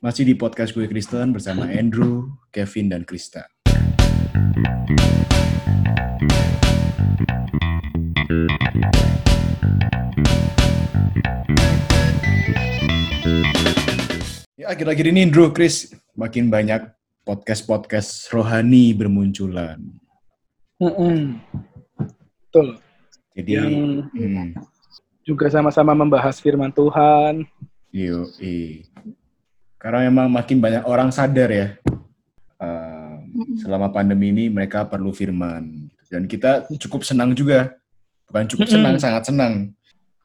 Masih di podcast gue Kristen bersama Andrew, Kevin, dan Krista. Ya, akhir-akhir ini Andrew, Chris, makin banyak podcast-podcast rohani bermunculan. Mm-mm. Betul. Jadi, Yang hmm, juga sama-sama membahas firman Tuhan. Yo, Karena memang makin banyak orang sadar ya, uh, selama pandemi ini mereka perlu firman. Dan kita cukup senang juga, bukan cukup senang, sangat senang.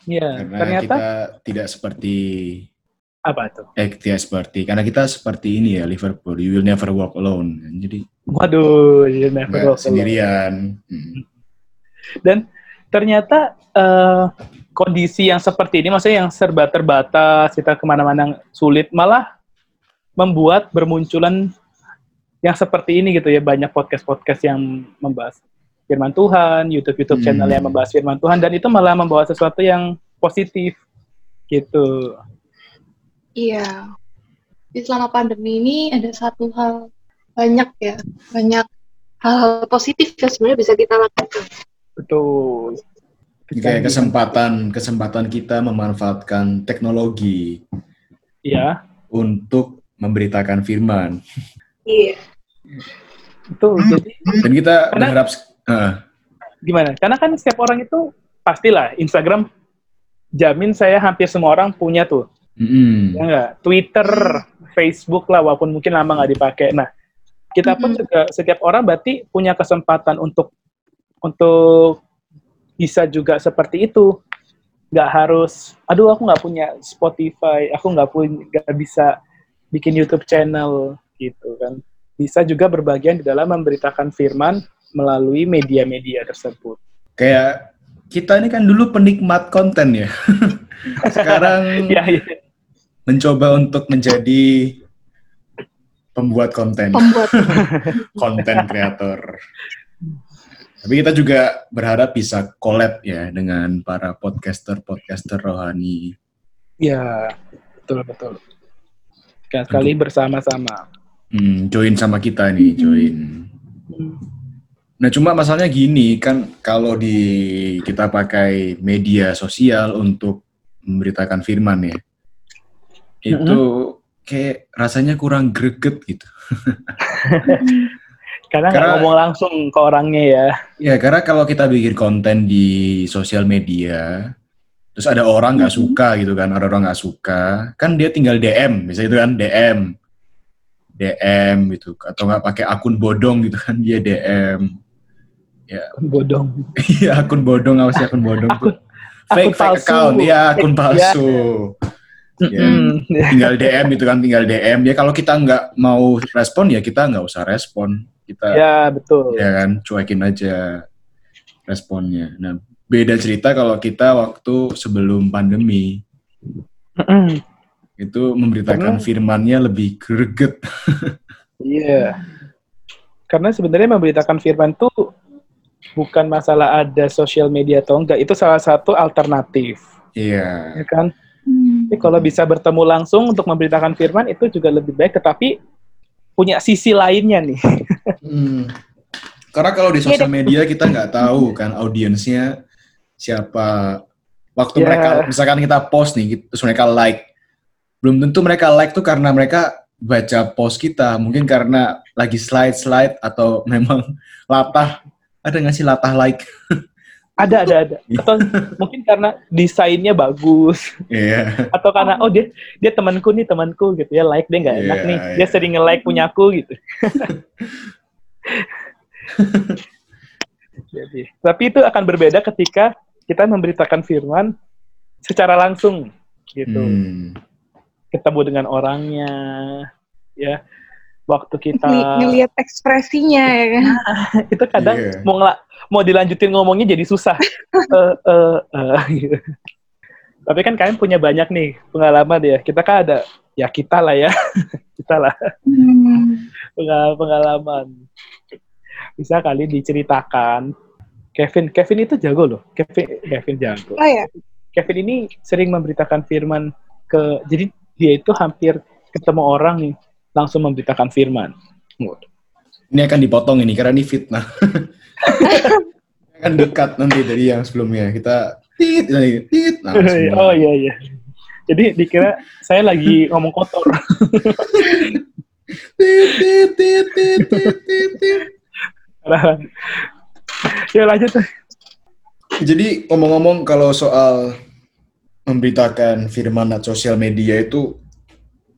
Ya, Karena ternyata kita tidak seperti, apa tuh? eh tidak seperti, karena kita seperti ini ya, Liverpool, you will never walk alone. Jadi Waduh, you never nggak walk alone. sendirian. Hmm. Dan ternyata eh, kondisi yang seperti ini, maksudnya yang serba terbatas, kita ke mana-mana sulit, malah membuat bermunculan yang seperti ini gitu ya, banyak podcast-podcast yang membahas firman Tuhan, YouTube-YouTube Hmm. channel yang membahas firman Tuhan, dan itu malah membawa sesuatu yang positif gitu. Iya. Di selama pandemi ini ada satu hal banyak ya, banyak hal-hal positif yang sebenarnya bisa kita lakukan. Betul. Ini kayak kesempatan kesempatan kita memanfaatkan teknologi Iya, untuk memberitakan firman. Iya. betul. Jadi Dan kita Karena- berharap eh, gimana? Karena kan setiap orang itu pastilah Instagram jamin saya hampir semua orang punya tuh. mm-mm. Ya enggak? Twitter, Facebook lah walaupun mungkin lama nggak dipakai. Nah, kita pun Mhm. juga setiap orang berarti punya kesempatan untuk untuk bisa juga seperti itu. Nggak harus, aduh aku nggak punya Spotify, aku nggak punya nggak bisa bikin YouTube channel gitu kan. Bisa juga berbagian di dalam memberitakan firman melalui media-media tersebut. kayak kita ini kan dulu penikmat konten ya. Sekarang Ya, ya. mencoba untuk menjadi pembuat konten, Pembuat konten kreator. Tapi kita juga berharap bisa collab ya dengan para podcaster-podcaster rohani. Ya, betul betul. Sekali bersama-sama. Hmm, join sama kita nih, join. Nah, cuma masalahnya gini kan kalau di kita pakai media sosial untuk memberitakan firman ya. Itu kayak rasanya kurang greget gitu. Karena nggak Karena- ngomong langsung ke orangnya ya. Ya, karena kalau kita bikin konten di sosial media, terus ada orang nggak suka gitu kan, ada orang nggak suka, kan dia tinggal DM, misalnya itu kan DM, DM gitu, atau nggak pakai akun bodong gitu kan, dia DM. Bodong. Iya, akun bodong apa sih akun bodong tuh? Akun- Fake, akun fake palsu. account, ya akun Fake, palsu. Ya, Mm-mm. tinggal DM gitu kan, tinggal DM. Ya kalau kita nggak mau respon ya kita nggak usah respon. Kita Ya, betul. ya kan cuekin aja responnya. Nah beda cerita kalau kita waktu sebelum pandemi Mm-mm. itu memberitakan Karena- firmannya lebih greget. Iya. Karena sebenarnya memberitakan firman itu bukan masalah ada sosial media atau enggak, itu salah satu alternatif, Iya. ya kan? Tapi kalau bisa bertemu langsung untuk memberitakan firman itu juga lebih baik, tetapi punya sisi lainnya nih. Hmm. Karena kalau di sosial media kita nggak tahu kan audiensnya siapa. Waktu Ya. mereka misalkan kita post nih, gitu, terus mereka like, belum tentu mereka like tuh karena mereka baca post kita, mungkin karena lagi slide-slide atau memang latah. Ada nggak sih latah like? Ada, ada, ada. Atau mungkin karena desainnya bagus, Iya. atau karena oh dia dia temanku nih temanku gitu ya like dia nggak enak Iya, nih iya. dia sering nge like punyaku gitu tapi itu akan berbeda ketika kita memberitakan firman secara langsung gitu Hmm. ketemu dengan orangnya ya waktu kita Ngeli- ngelihat ekspresinya ya kan. itu kadang Iya. mau ngela- mau dilanjutin ngomongnya jadi susah Eh, eh, eh, gitu. tapi kan kalian punya banyak nih pengalaman ya kita kan ada ya kita lah ya kita lah Hmm. pengal- pengalaman bisa kali diceritakan Kevin Kevin itu jago loh Kevin Kevin jago Oh ya, Kevin ini sering memberitakan firman ke jadi dia itu hampir ketemu orang nih langsung memberitakan firman. Waduh. Ini akan dipotong ini karena ini fitnah. akan dekat nanti dari yang sebelumnya. Kita tit nanti tit. Nah, semua. oh iya iya. Jadi dikira saya lagi ngomong kotor. Tit, tit, tit, tit, tit, tit. Ya lanjut. Jadi ngomong-ngomong kalau soal memberitakan firman at sosial media itu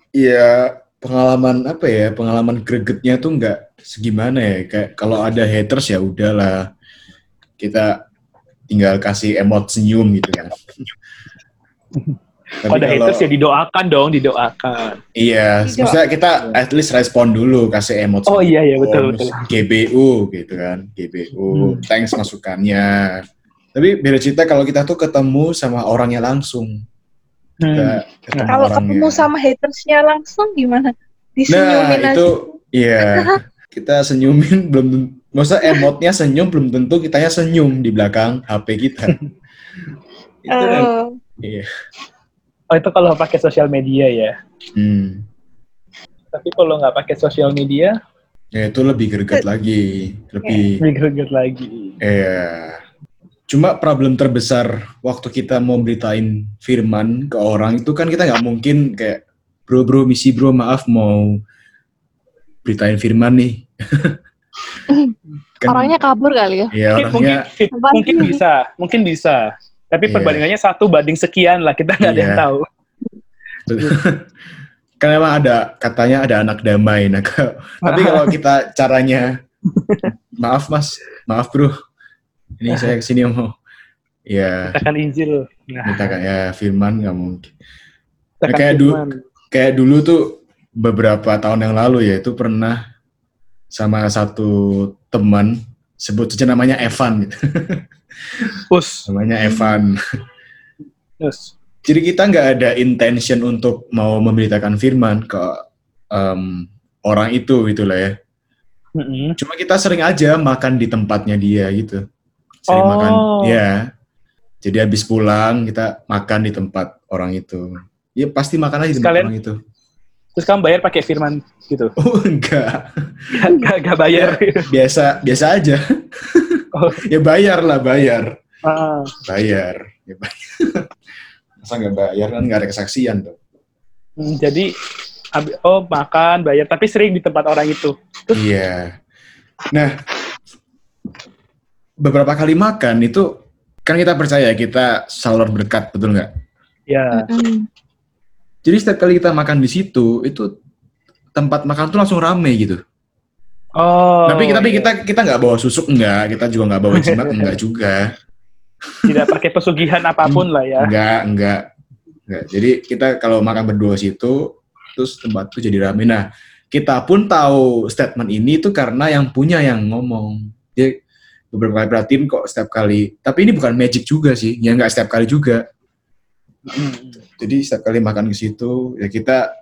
ya pengalaman apa ya pengalaman gregetnya tuh nggak segimana ya kayak kalau ada haters ya udahlah kita tinggal kasih emot senyum gitu kan. Tapi Pada kalau- haters ya didoakan dong, didoakan. Iya, maksudnya kita at least respon dulu, kasih emot. Oh iya iya betul betul. GBU gitu kan, GBU, Hmm. thanks masukannya. Tapi beda cerita kalau kita tuh ketemu sama orangnya langsung. Hmm. Ketemu Kalau orangnya. ketemu sama hatersnya langsung gimana? Nah, Disenyumin aja. itu iya. Kita senyumin belum maksudnya emotnya senyum belum tentu kitanya senyum di belakang HP kita. itu kan. Oh. Iya. Oh itu kalau pakai sosial media ya. Hmm. Tapi kalau nggak pakai sosial media, Ya itu lebih greget lagi, lebih lebih greget lagi. Iya. Cuma problem terbesar waktu kita mau beritain firman ke orang itu kan kita nggak mungkin kayak bro bro misi bro maaf mau beritain firman nih. Kan- Orangnya kabur kali ya. Iya Mungkin, mungkin, orangnya mungkin bisa, mungkin bisa. Tapi Iya. perbandingannya satu banding sekian lah, kita nggak ada yang Iya. tahu. kan emang ada katanya ada anak damai. Nah, tapi kalau kita caranya maaf mas, maaf bro, ini saya ke sini mau ya Katakan Injil. Nah, minta kayak firman nggak mungkin. katakan kayak du- firman. kayak dulu tuh beberapa tahun yang lalu ya itu pernah sama satu teman sebut saja namanya Evan gitu. Us, namanya Evan. us. Jadi kita nggak ada intention untuk mau memberitakan firman ke em, orang itu gitu lah ya. Mm-mm. Cuma kita sering aja makan di tempatnya dia gitu. Sering Oh. makan, ya. Jadi habis pulang kita makan di tempat orang itu. Ya pasti makan aja di tempat orang itu. Terus kamu bayar pakai firman gitu? Oh enggak. Nggak nggak bayar. biasa biasa aja Oh. ya bayar lah bayar Ah, bayar ya bayar masa nggak bayar kan nggak ada kesaksian tuh hmm, jadi, oh makan, bayar. Tapi sering di tempat orang itu. iya nah beberapa kali makan itu kan kita percaya kita salur berkat betul nggak Ya. Mm-mm. jadi setiap kali kita makan di situ itu tempat makan tuh langsung rame gitu Oh. tapi tapi iya. kita kita nggak bawa susuk enggak kita juga nggak bawa jimat enggak juga tidak pakai pesugihan apa pun lah ya. Enggak, enggak. Enggak. Jadi kita kalau makan berdua situ, terus tempat itu jadi rame. Nah, kita pun tahu statement ini itu karena yang punya yang ngomong. Dia beberapa kali perhatiin kok setiap kali. Tapi ini bukan magic juga sih. Ya enggak setiap kali juga. Hmm. Jadi setiap kali makan ke situ, ya kita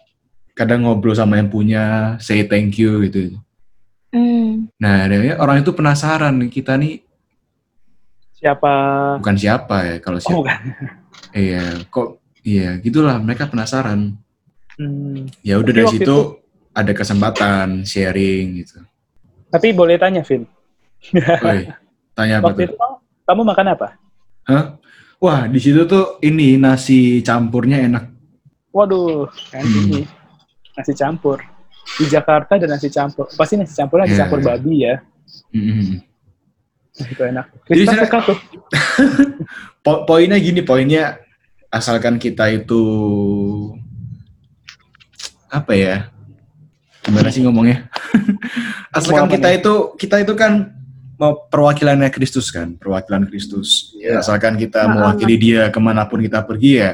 kadang ngobrol sama yang punya, say thank you gitu. Mm. Nah, akhirnya orang itu penasaran kita nih Siapa? bukan siapa ya kalau Oh, siapa. bukan. Iya, kok iya gitulah mereka penasaran. Hmm. ya udah dari situ ada kesempatan sharing gitu. Tapi boleh tanya, Vin. Woi, tanya apa Waktu tuh? itu kamu makan apa? Hah? Wah, di situ tuh ini nasi campurnya enak. Waduh, kan Hmm. ini nasi campur. Di Jakarta ada nasi campur. Pasti nasi campur nasi Iya. campur babi ya. Mm-mm. Nah, itu enak. Jadi Krista saya- suka tuh. Po- poinnya gini, poinnya asalkan kita itu apa ya? Gimana sih ngomongnya? asalkan kita itu kita itu kan mau perwakilannya Kristus kan, perwakilan Kristus. Iya. Asalkan kita Ah. mewakili Dia ke mana pun kita pergi ya,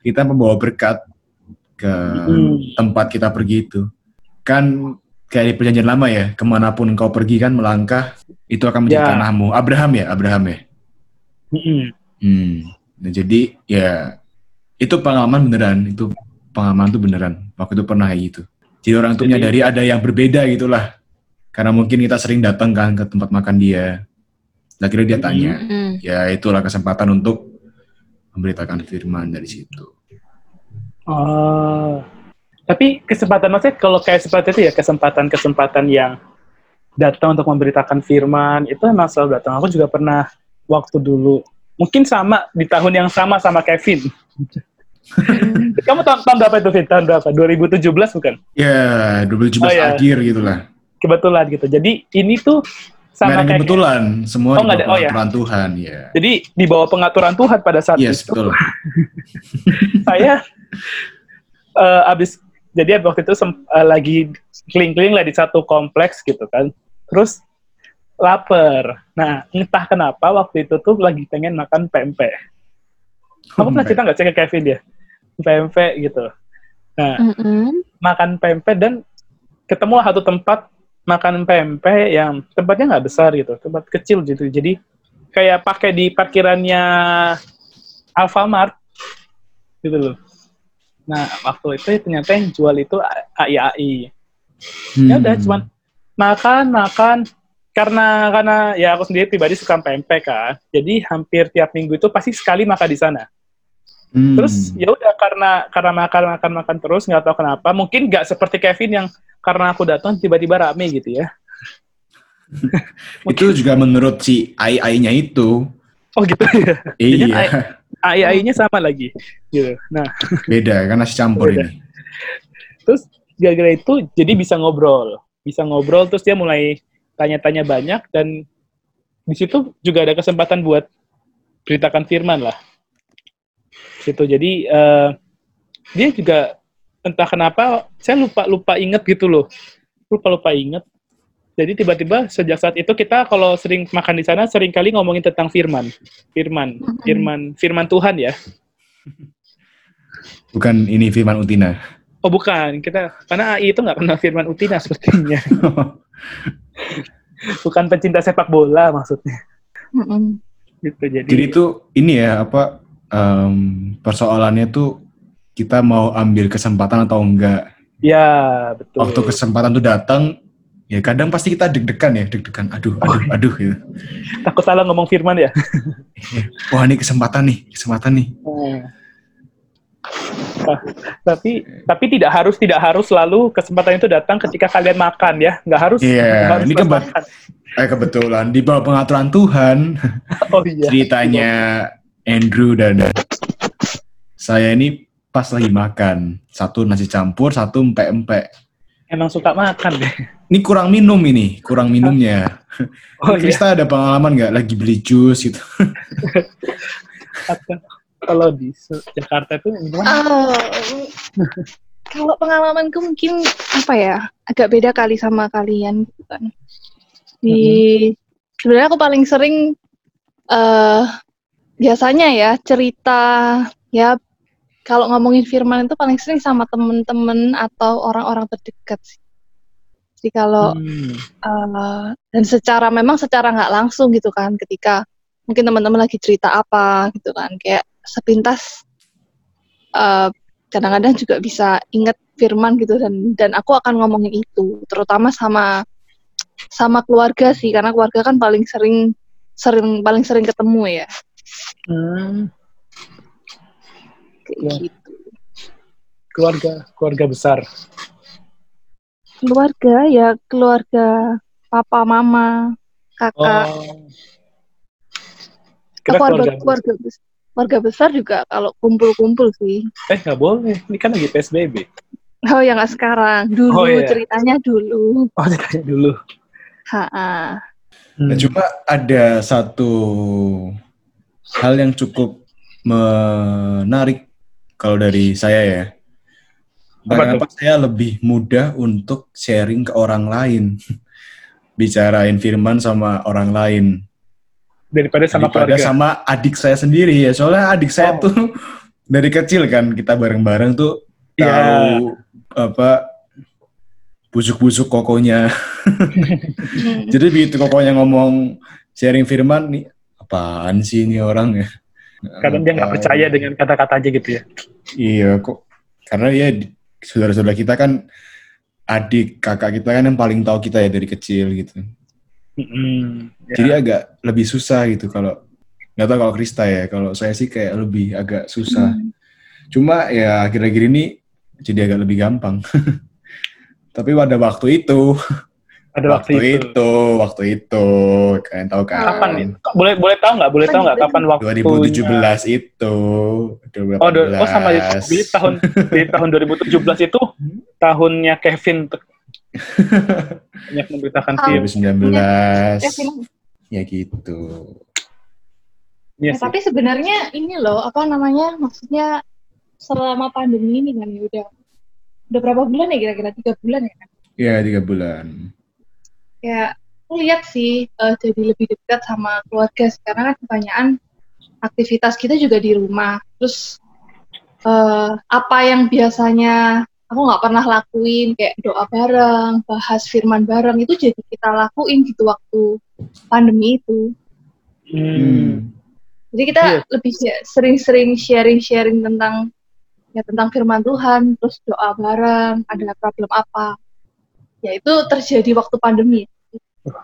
kita membawa berkat ke Hmm. tempat kita pergi itu. Kan kayak di perjanjian lama ya, ke mana pun kau pergi kan melangkah, itu akan menjadi Ya. tanahmu. Abraham ya, Abraham ya. Mm-mm. Hmm. Nah, jadi ya itu pengalaman beneran, itu pengalaman tuh beneran. Waktu itu pernah kayak gitu. Jadi orang tuh menyadari ada yang berbeda gitulah. Karena mungkin kita sering datang kan ke tempat makan dia. Nah, akhirnya dia tanya. Mm. Ya itulah kesempatan untuk memberitakan firman dari situ. Oh. Tapi kesempatan maksudnya kalau kayak seperti itu ya kesempatan-kesempatan yang datang untuk memberitakan firman itu emang selalu datang. Aku juga pernah waktu dulu mungkin sama di tahun yang sama sama Kevin. Kamu tahun, tahun berapa itu Vin? Tahun berapa? 2017 bukan? Ya, 2017 Oh, iya. akhir gitu lah. Kebetulan gitu. Jadi ini tuh Nggak sama kayak kebetulan, semua Oh, di bawah ada. Oh, ya. pengaturan Tuhan, ya. Jadi di bawah pengaturan Tuhan pada saat Yes, itu betul. saya eh, abis jadi waktu itu eh, lagi keliling-keliling lah di satu kompleks gitu kan. Terus lapar. Nah, entah kenapa waktu itu tuh lagi pengen makan pempek. Kamu pernah cerita nggak sih ke Kevin ya? Pempek gitu. Nah, Mm-mm. makan pempek dan ketemu satu tempat makan pempek yang tempatnya nggak besar gitu, tempat kecil gitu. Jadi kayak pakai di parkirannya Alfamart gitu loh. Nah waktu itu ternyata yang jual itu AI AI. Ya udah Hmm. cuman makan makan karena karena ya aku sendiri pribadi suka pempek kan. Jadi hampir tiap minggu itu pasti sekali makan di sana. Hmm. Terus ya udah karena karena makan makan makan terus nggak tahu kenapa mungkin nggak seperti Kevin yang karena aku datang tiba-tiba rame gitu ya. itu juga menurut si AI-nya itu. Oh gitu ya. Iya, AI-nya sama lagi. Gitu. Nah beda kan nasi campur Beda. ini. terus gara-gara itu jadi bisa ngobrol, bisa ngobrol terus dia mulai tanya-tanya banyak dan di situ juga ada kesempatan buat beritakan firman lah. Situ jadi eh, dia juga entah kenapa saya lupa lupa inget gitu loh, lupa lupa inget. Jadi tiba-tiba sejak saat itu kita kalau sering makan di sana sering kali ngomongin tentang firman, firman, firman, firman Tuhan ya. Bukan ini Firman Utina. Oh bukan, kita karena AI itu nggak kenal Firman Utina sepertinya. bukan pencinta sepak bola maksudnya. Mm-mm. Gitu jadi. Jadi itu ini ya apa em, persoalannya tuh kita mau ambil kesempatan atau enggak. ya betul. Waktu kesempatan tuh datang, ya kadang pasti kita deg-degan ya, deg-degan. Aduh, aduh, aduh gitu. Takut salah ngomong Firman ya. Wah ini kesempatan nih, kesempatan nih. Nah, tapi tapi tidak harus tidak harus selalu kesempatan itu datang ketika kalian makan ya, nggak harus. Iya, nggak harus ini makan. Eh kebetulan di bawah pengaturan Tuhan Oh iya. ceritanya Andrew dan saya ini pas lagi makan satu nasi campur, satu empek-empek. Emang suka makan deh. Ini kurang minum ini, kurang minumnya. Oh iya. Krista ada pengalaman nggak lagi beli jus gitu? Kalau di Jakarta itu minuman Oh, kalau pengalamanku mungkin apa ya agak beda kali sama kalian kan. Di sebenarnya aku paling sering eh biasanya ya cerita ya kalau ngomongin firman itu paling sering sama temen-temen atau orang-orang terdekat sih. Jadi kalau Hmm. eh, dan secara memang secara nggak langsung gitu kan ketika mungkin teman-teman lagi cerita apa gitu kan kayak sepintas eh, kadang-kadang juga bisa inget firman gitu dan dan aku akan ngomongin itu terutama sama sama keluarga sih karena keluarga kan paling sering sering paling sering ketemu ya Hmm. Kayak Ya. gitu keluarga keluarga besar. keluarga ya keluarga papa mama kakak Oh. Kira keluarga keluarga, keluarga bes- keluarga besar juga kalau kumpul-kumpul sih Eh nggak boleh, ini kan lagi PSBB. Oh ya nggak sekarang, dulu Oh, iya. Hmm. ceritanya dulu. Oh ditanya dulu. Ha-ha. Nah, cuma ada satu hal yang cukup menarik kalau dari saya ya. Apa Kenapa saya lebih mudah untuk sharing ke orang lain, bicarain firman sama orang lain Daripada sama daripada keluarga. sama adik saya sendiri ya. Soalnya adik saya Oh. tuh dari kecil kan kita bareng-bareng tuh Iya. tahu apa busuk-busuk kokonya. Jadi begitu kokonya ngomong sharing firman nih, apaan sih ini orang ya? Kadang dia nggak percaya dengan kata-katanya gitu ya. Iya kok. Karena ya saudara-saudara kita kan adik kakak kita kan yang paling tahu kita ya dari kecil gitu. Mm-mm. Ya. Jadi agak lebih susah gitu kalau nggak tahu kalau Krista ya. Kalau saya sih kayak lebih agak susah. Hmm. Cuma ya akhir-akhir ini jadi agak lebih gampang. Tapi pada waktu itu, Pada waktu, itu. itu, waktu itu, kalian tahu kan? Kapan nih? Boleh boleh tahu nggak? Boleh tahu nggak kapan waktu? 2017 itu. 2018. Oh, do- oh sama di tahun di tahun 2017 itu tahunnya Kevin banyak memberitakan film. 2019. Ya. Ya gitu. Iya Nah, sih. tapi sebenarnya ini loh, apa namanya, maksudnya selama pandemi ini kan ya udah udah berapa bulan ya kira-kira tiga bulan ya kan? Ya, tiga bulan. Ya, aku lihat sih eh, jadi lebih dekat sama keluarga sekarang kan kebanyakan aktivitas kita juga di rumah. Terus eh, apa yang biasanya aku nggak pernah lakuin kayak doa bareng, bahas firman bareng itu jadi kita lakuin gitu waktu pandemi itu. Hmm. Jadi kita Iya. lebih ya- sering-sering sharing-sharing tentang ya tentang firman Tuhan, terus doa bareng, ada problem apa. Ya itu terjadi waktu pandemi.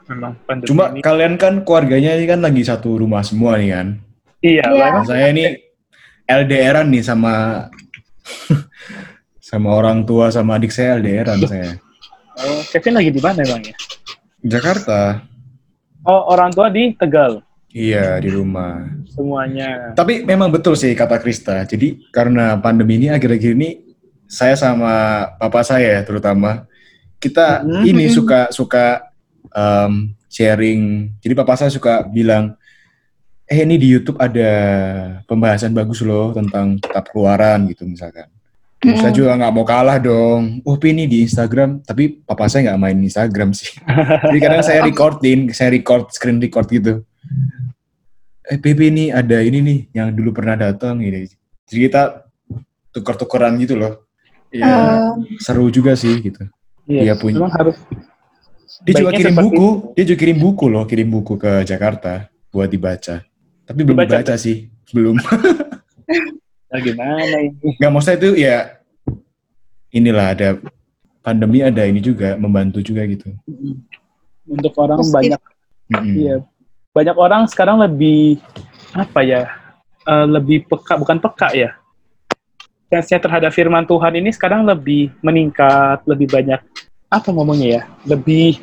Memang pandemi Cuma ini. kalian kan keluarganya ini kan lagi satu rumah semua nih kan. Iya, Iya. Saya ini LDRan nih sama sama orang tua sama adik saya LDRan saya. Oh, Kevin lagi di mana emang ya? Jakarta. Oh, orang tua di Tegal Iya, di rumah. semuanya. Tapi memang betul sih kata Krista. Jadi karena pandemi ini akhir-akhir ini saya sama papa saya terutama kita Mhm. ini suka suka um, sharing. Jadi papa saya suka bilang, eh ini di YouTube ada pembahasan bagus loh tentang kitab keluaran gitu misalkan. Terus Saya juga nggak mau kalah dong. Oh, Pi, ini di Instagram, tapi papa saya nggak main Instagram sih. Jadi kadang saya recordin, saya record, screen record gitu. Eh, Pipi ini ada ini nih, yang dulu pernah datang ini. Jadi kita tuker-tukeran gitu loh. Ya, Eh, seru juga sih gitu. Iya, punya. Memang harus Dia juga kirim seperti buku, dia juga kirim buku loh, kirim buku ke Jakarta buat dibaca. Tapi belum Dibaca? dibaca sih, belum. ya, gimana ini? Nggak maksudnya itu ya inilah ada pandemi ada ini juga membantu juga gitu. Untuk orang Positif. banyak Mm-mm. Iya, banyak orang sekarang lebih apa ya? eh, lebih peka, bukan peka ya. Sense-nya terhadap firman Tuhan ini sekarang lebih meningkat, lebih banyak apa ngomongnya ya? Lebih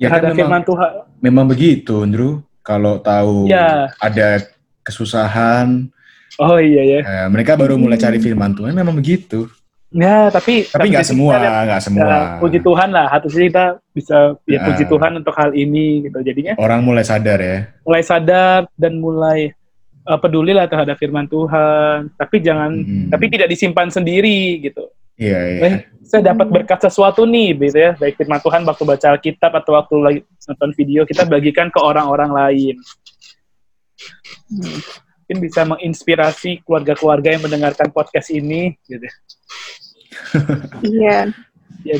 Ya kan terhadap memang, firman Tuhan. memang begitu, Andrew. Kalau tahu Ya. ada kesusahan, Oh iya ya. eh, mereka baru mulai cari firman Tuhan. Memang begitu. Ya, tapi Tapi nggak semua, nggak semua. ya, puji Tuhan lah, hati kita bisa ya Ya. puji Tuhan untuk hal ini gitu. Jadinya Orang mulai sadar ya. mulai sadar dan mulai uh, peduli lah terhadap firman Tuhan. Tapi jangan Mm-mm. tapi tidak disimpan sendiri gitu. Iya, iya. Eh, saya dapat berkat sesuatu nih, gitu ya. Baik firman Tuhan waktu baca Alkitab atau waktu lagi nonton video, kita bagikan ke orang-orang lain. Hmm. Mungkin bisa menginspirasi keluarga-keluarga yang mendengarkan podcast ini, gitu. Iya. Ya,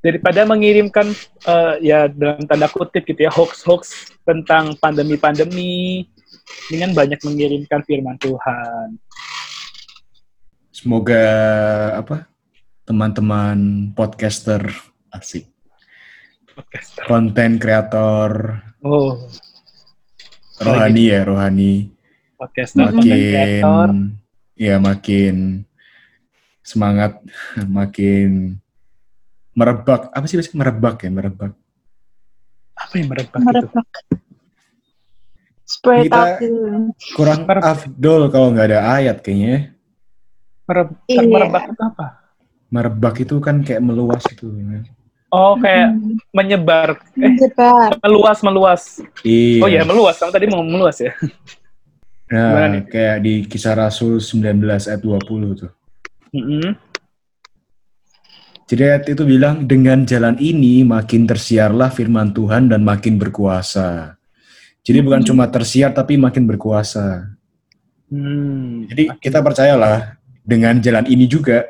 daripada mengirimkan eh, ya dalam tanda kutip gitu ya hoax-hoax tentang pandemi-pandemi, dengan banyak mengirimkan firman Tuhan. Semoga apa teman-teman podcaster asik, Podcast. konten kreator Oh, rohani ya rohani podcast konten kreator. makin ya makin semangat makin merebak apa sih bahasa merebak ya merebak Apa yang merebak itu? Merebak. Spread Kita- out dulu. kurang afdol kalau nggak ada ayat kayaknya ya. Mereb- Iya. Merebak itu apa? Merebak itu kan kayak meluas itu ya. Oh, kayak Hmm. menyebar, eh, Menyebar. meluas, meluas. iya Oh iya, meluas. Kamu tadi mau meluas ya? Gimana nah, nih? kayak di kisah Rasul 19 ayat 20 tuh Mm-mm. Jadi ayat itu bilang, dengan jalan ini makin tersiarlah firman Tuhan dan makin berkuasa. Jadi bukan Hmm. cuma tersiar tapi makin berkuasa. Hmm. Jadi kita percayalah dengan jalan ini juga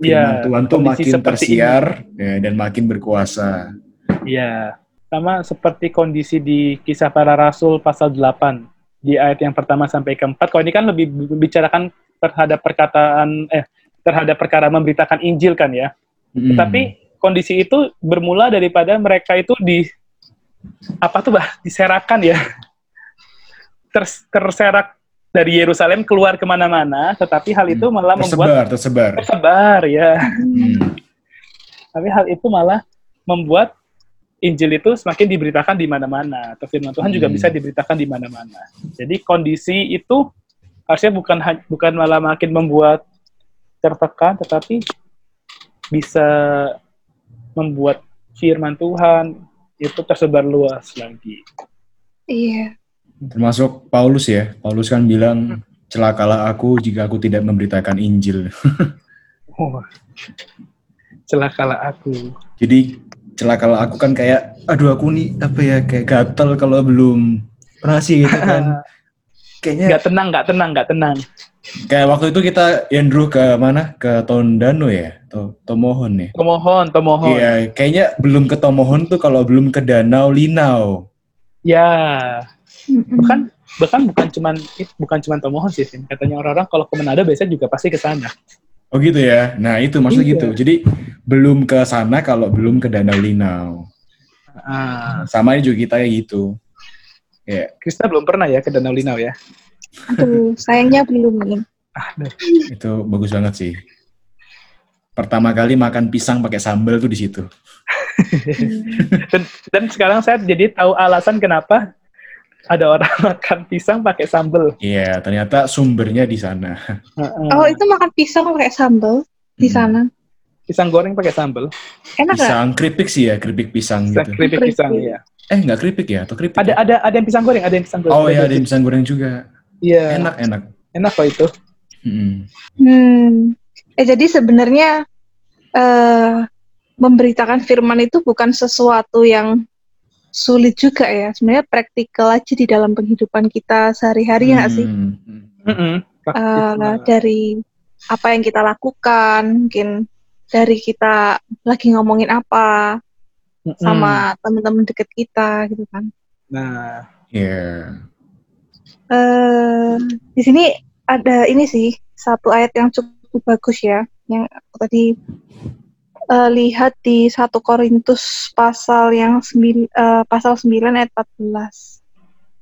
firman Iya, Tuhan tuh makin tersiar ya, dan makin berkuasa. Iya. Sama seperti kondisi di kisah para rasul pasal 8 di ayat yang pertama sampai keempat. Kalau ini kan lebih membicarakan terhadap perkataan eh terhadap perkara memberitakan Injil kan ya. Mm. Tapi kondisi itu bermula daripada mereka itu di apa tuh bah diserakan ya. Ters, terserak dari Yerusalem keluar ke mana-mana, tetapi hal itu malah membuat tersebar, tersebar. tersebar ya. Hmm. Tapi hal itu malah membuat Injil itu semakin diberitakan di mana-mana, atau firman Tuhan juga Hmm. bisa diberitakan di mana-mana. Jadi kondisi itu harusnya bukan bukan malah makin membuat tertekan, tetapi bisa membuat firman Tuhan itu tersebar luas lagi. Iya. Termasuk Paulus ya. Paulus kan bilang, celakalah aku jika aku tidak memberitakan Injil. Oh, celakalah aku. Jadi celakalah aku kan kayak, aduh aku nih apa ya kayak gatel kalau belum pernah sih gitu kan. Kayaknya Nggak tenang, nggak tenang, nggak tenang. kayak waktu itu kita Andrew ke mana? Ke Tondano ya, to Tomohon ya. Tomohon, tomohon. Iya, kayaknya belum ke Tomohon tuh kalau belum ke Danau Linau. Ya. Bahkan bahkan bukan cuman bukan cuman tomohon sih, Vin. Katanya orang-orang kalau ke Manado biasanya juga pasti ke sana. Oh gitu ya. Nah itu maksudnya Iya. gitu. Jadi belum ke sana kalau belum ke Danau Linau. Ah, Sama juga kita kayak gitu. Kayak Krista belum pernah ya ke Danau Linau ya. Aduh, sayangnya belum nih. Aduh. itu bagus banget sih. Pertama kali makan pisang pakai sambal tuh di situ. Dan, dan sekarang saya jadi tahu alasan kenapa ada orang makan pisang pakai sambal. Iya, ternyata sumbernya di sana. Heeh. Oh, itu makan pisang pakai sambal di Hmm. sana. Pisang goreng pakai sambal. Enak nggak? Pisang keripik sih ya, keripik pisang Pisang gitu. keripik Keripik. pisang ya. Eh, nggak keripik ya? Atau keripik? Ada ya? ada ada yang pisang goreng, ada yang pisang goreng. Oh iya, ada yang pisang goreng juga. Iya. Enak, enak. Enak kok itu. Mm-mm. Hmm. Eh jadi sebenarnya eh memberitakan firman itu bukan sesuatu yang sulit juga ya. Sebenarnya praktikal aja di dalam penghidupan kita sehari-hari ya nggak sih? Hmm. Banget. dari apa yang kita lakukan, mungkin dari kita lagi ngomongin apa Mm-mm. sama teman-teman deket kita gitu kan. Nah, Iya. eh di sini ada ini sih satu ayat yang cukup bagus ya yang aku tadi eh, lihat di 1 Korintus pasal yang sembil- eh, pasal 9 ayat 14.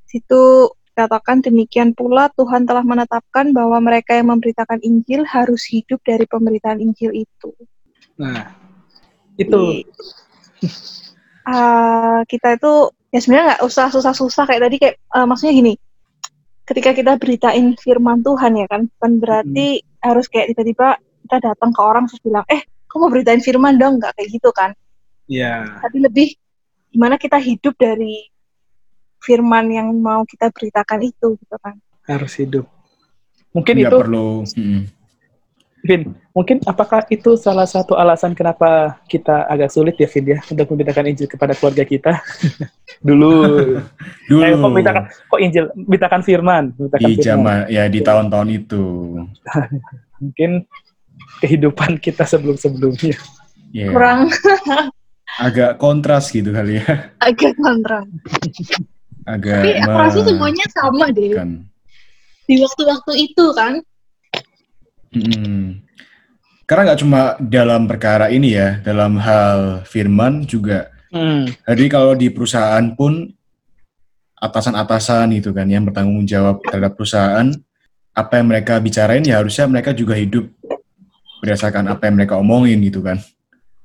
Situ katakan demikian pula Tuhan telah menetapkan bahwa mereka yang memberitakan Injil harus hidup dari pemberitaan Injil itu. nah itu. Eh, kita itu ya sebenarnya nggak usah susah-susah kayak tadi kayak eh, maksudnya gini ketika kita beritain firman Tuhan ya kan bukan berarti harus kayak tiba-tiba kita datang ke orang terus bilang eh kamu beritain firman dong nggak kayak gitu kan Ya. tapi lebih gimana kita hidup dari firman yang mau kita beritakan itu gitu kan harus hidup. Mungkin Nggak itu, perlu. mm. Vin, mungkin apakah itu salah satu alasan kenapa kita agak sulit ya, Vin, ya, untuk memberitakan Injil kepada keluarga kita? Dulu. Dulu. Eh, kok memberitakan, kok Injil, memberitakan firman. memberitakan di firman. zaman ya di tahun-tahun itu. Mungkin kehidupan kita sebelum-sebelumnya. Iya. kurang Agak kontras gitu kali ya. agak kontra Agak tapi aku rasa semuanya sama deh kan. di waktu-waktu itu kan Mm-mm. Karena nggak cuma dalam perkara ini ya, dalam hal firman juga. Hmm. Jadi kalau di perusahaan pun atasan-atasan itu kan yang bertanggung jawab terhadap perusahaan, apa yang mereka bicarain ya harusnya mereka juga hidup berdasarkan apa yang mereka omongin gitu kan.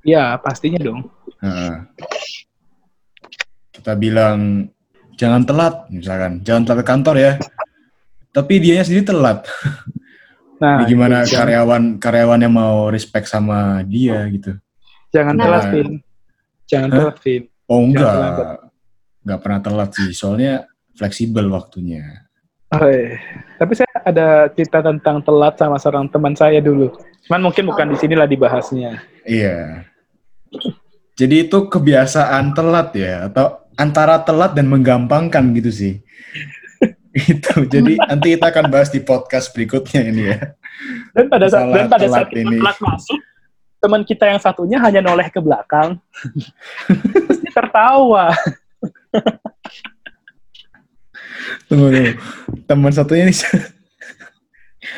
Ya, pastinya dong. Nah, kita bilang jangan telat misalkan, jangan telat ke kantor ya. Tapi dianya sendiri telat. Nah, Jadi gimana jangan, karyawan karyawan yang mau respect sama dia gitu? jangan Nah. telat, Vin. Jangan Hah? telat, Vin. Oh Jangan enggak, terlambat. nggak pernah telat sih. Soalnya fleksibel waktunya. Oh, iya. Tapi saya ada cerita tentang telat sama seorang teman saya dulu. Cuman mungkin bukan di sinilah dibahasnya. Iya. Jadi itu kebiasaan telat ya, atau antara telat dan menggampangkan gitu sih. itu. Jadi nanti kita akan bahas di podcast berikutnya ini ya. Dan pada saat dan pada saat ini. telat masuk, teman kita yang satunya hanya noleh ke belakang. Terus dia tertawa. Tunggu dulu. Teman satunya ini.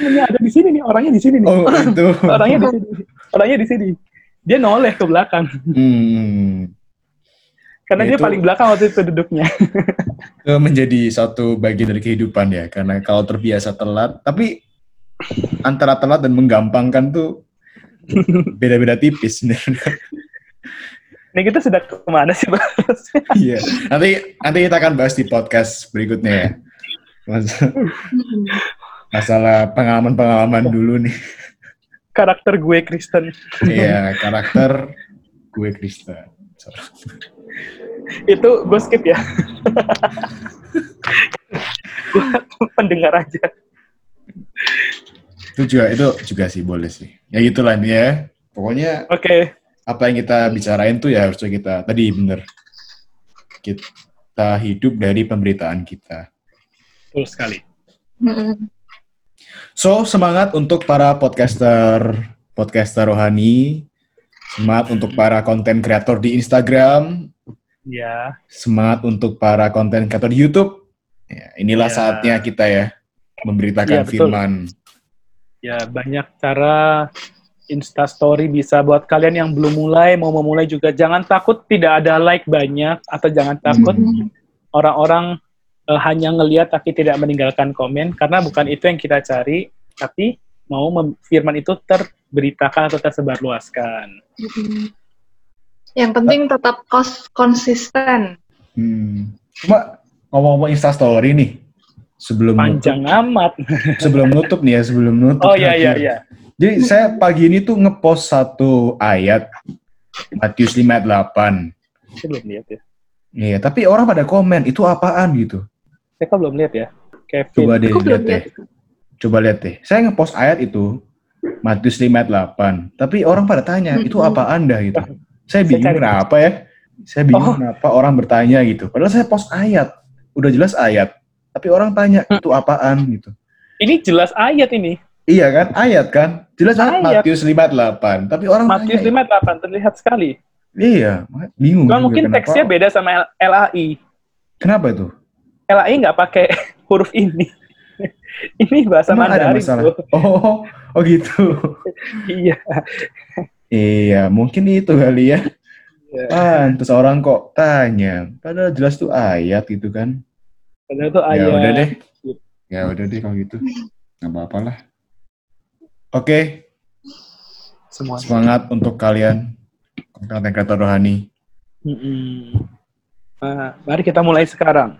Ini ada di sini nih, orangnya di sini nih. Oh itu. Orangnya di sini. Orangnya di sini. Dia noleh ke belakang. Hmm. Karena Ya, dia itu- paling belakang waktu itu duduknya. Itu menjadi satu bagian dari kehidupan ya, karena kalau terbiasa telat, tapi antara telat dan menggampangkan tuh beda-beda tipis. Ini kita sudah ke mana sih, Bang? Iya, nanti nanti kita akan bahas di podcast berikutnya ya. Mas- Masalah pengalaman-pengalaman dulu nih. Karakter gue Kristen. Iya, karakter gue Kristen. Sorry. Itu gue skip ya. Pendengar aja. Itu juga itu juga sih boleh sih. Ya gitulah nih ya. Pokoknya Oke. apa yang kita bicarain tuh ya harusnya kita tadi bener. Kita hidup dari pemberitaan kita. Betul sekali. Mm-mm. So, semangat untuk para podcaster podcaster rohani. Semangat untuk para konten kreator di Instagram. Ya. Semangat untuk para konten kreator di YouTube. Ya, inilah Ya. saatnya kita ya memberitakan Ya, betul. firman. Ya, banyak cara Insta Story bisa buat kalian yang belum mulai, mau memulai juga. Jangan takut tidak ada like banyak, atau jangan takut Hmm. orang-orang eh, hanya ngelihat tapi tidak meninggalkan komen, karena bukan itu yang kita cari, tapi mau mem- firman itu terberitakan atau tersebarluaskan. Mm-mm. Yang penting tetap kos konsisten. Hmm. Cuma ngomong-ngomong Instastory nih, sebelum Panjang amat. nutup, sebelum nutup nih ya, sebelum nutup. Oh iya iya terakhir. iya. Jadi saya pagi ini tuh ngepost satu ayat Matius 5 ayat 8. Saya belum lihat ya. Iya, tapi orang pada komen itu apaan gitu. Saya kok belum lihat ya. Kevin. Coba deh lihat deh. Coba lihat deh. Saya ngepost ayat itu Matius 5 ayat 8. Tapi orang pada tanya, itu Mm-mm. apa Anda gitu. Saya Saya bingung cari. kenapa ya. Saya bingung Oh. kenapa orang bertanya gitu. Padahal saya post ayat. Udah jelas ayat. Tapi orang tanya, Hmm. itu apaan gitu. Ini jelas ayat ini. Iya kan? Ayat kan? Jelas banget Ayat. Matius 5 ayat 8. Tapi orang Matius tanya, 5 8 terlihat sekali. Iya, bingung. Cuma mungkin kenapa. teksnya beda sama L- LAI. Kenapa itu? LAI nggak pakai huruf ini. ini bahasa Emang ada Mandarin. masalah? bro. Oh, oh gitu. Iya. iya, mungkin itu kali ya. Iya. Pantes orang kok tanya. Padahal jelas tuh ayat gitu kan. Padahal itu Ya ayat. udah deh. Ya udah deh kalau gitu. Nggak apa-apa lah. Oke, Semua. semangat untuk kalian konten kreator rohani. Mm-mm. Nah, mari kita mulai sekarang.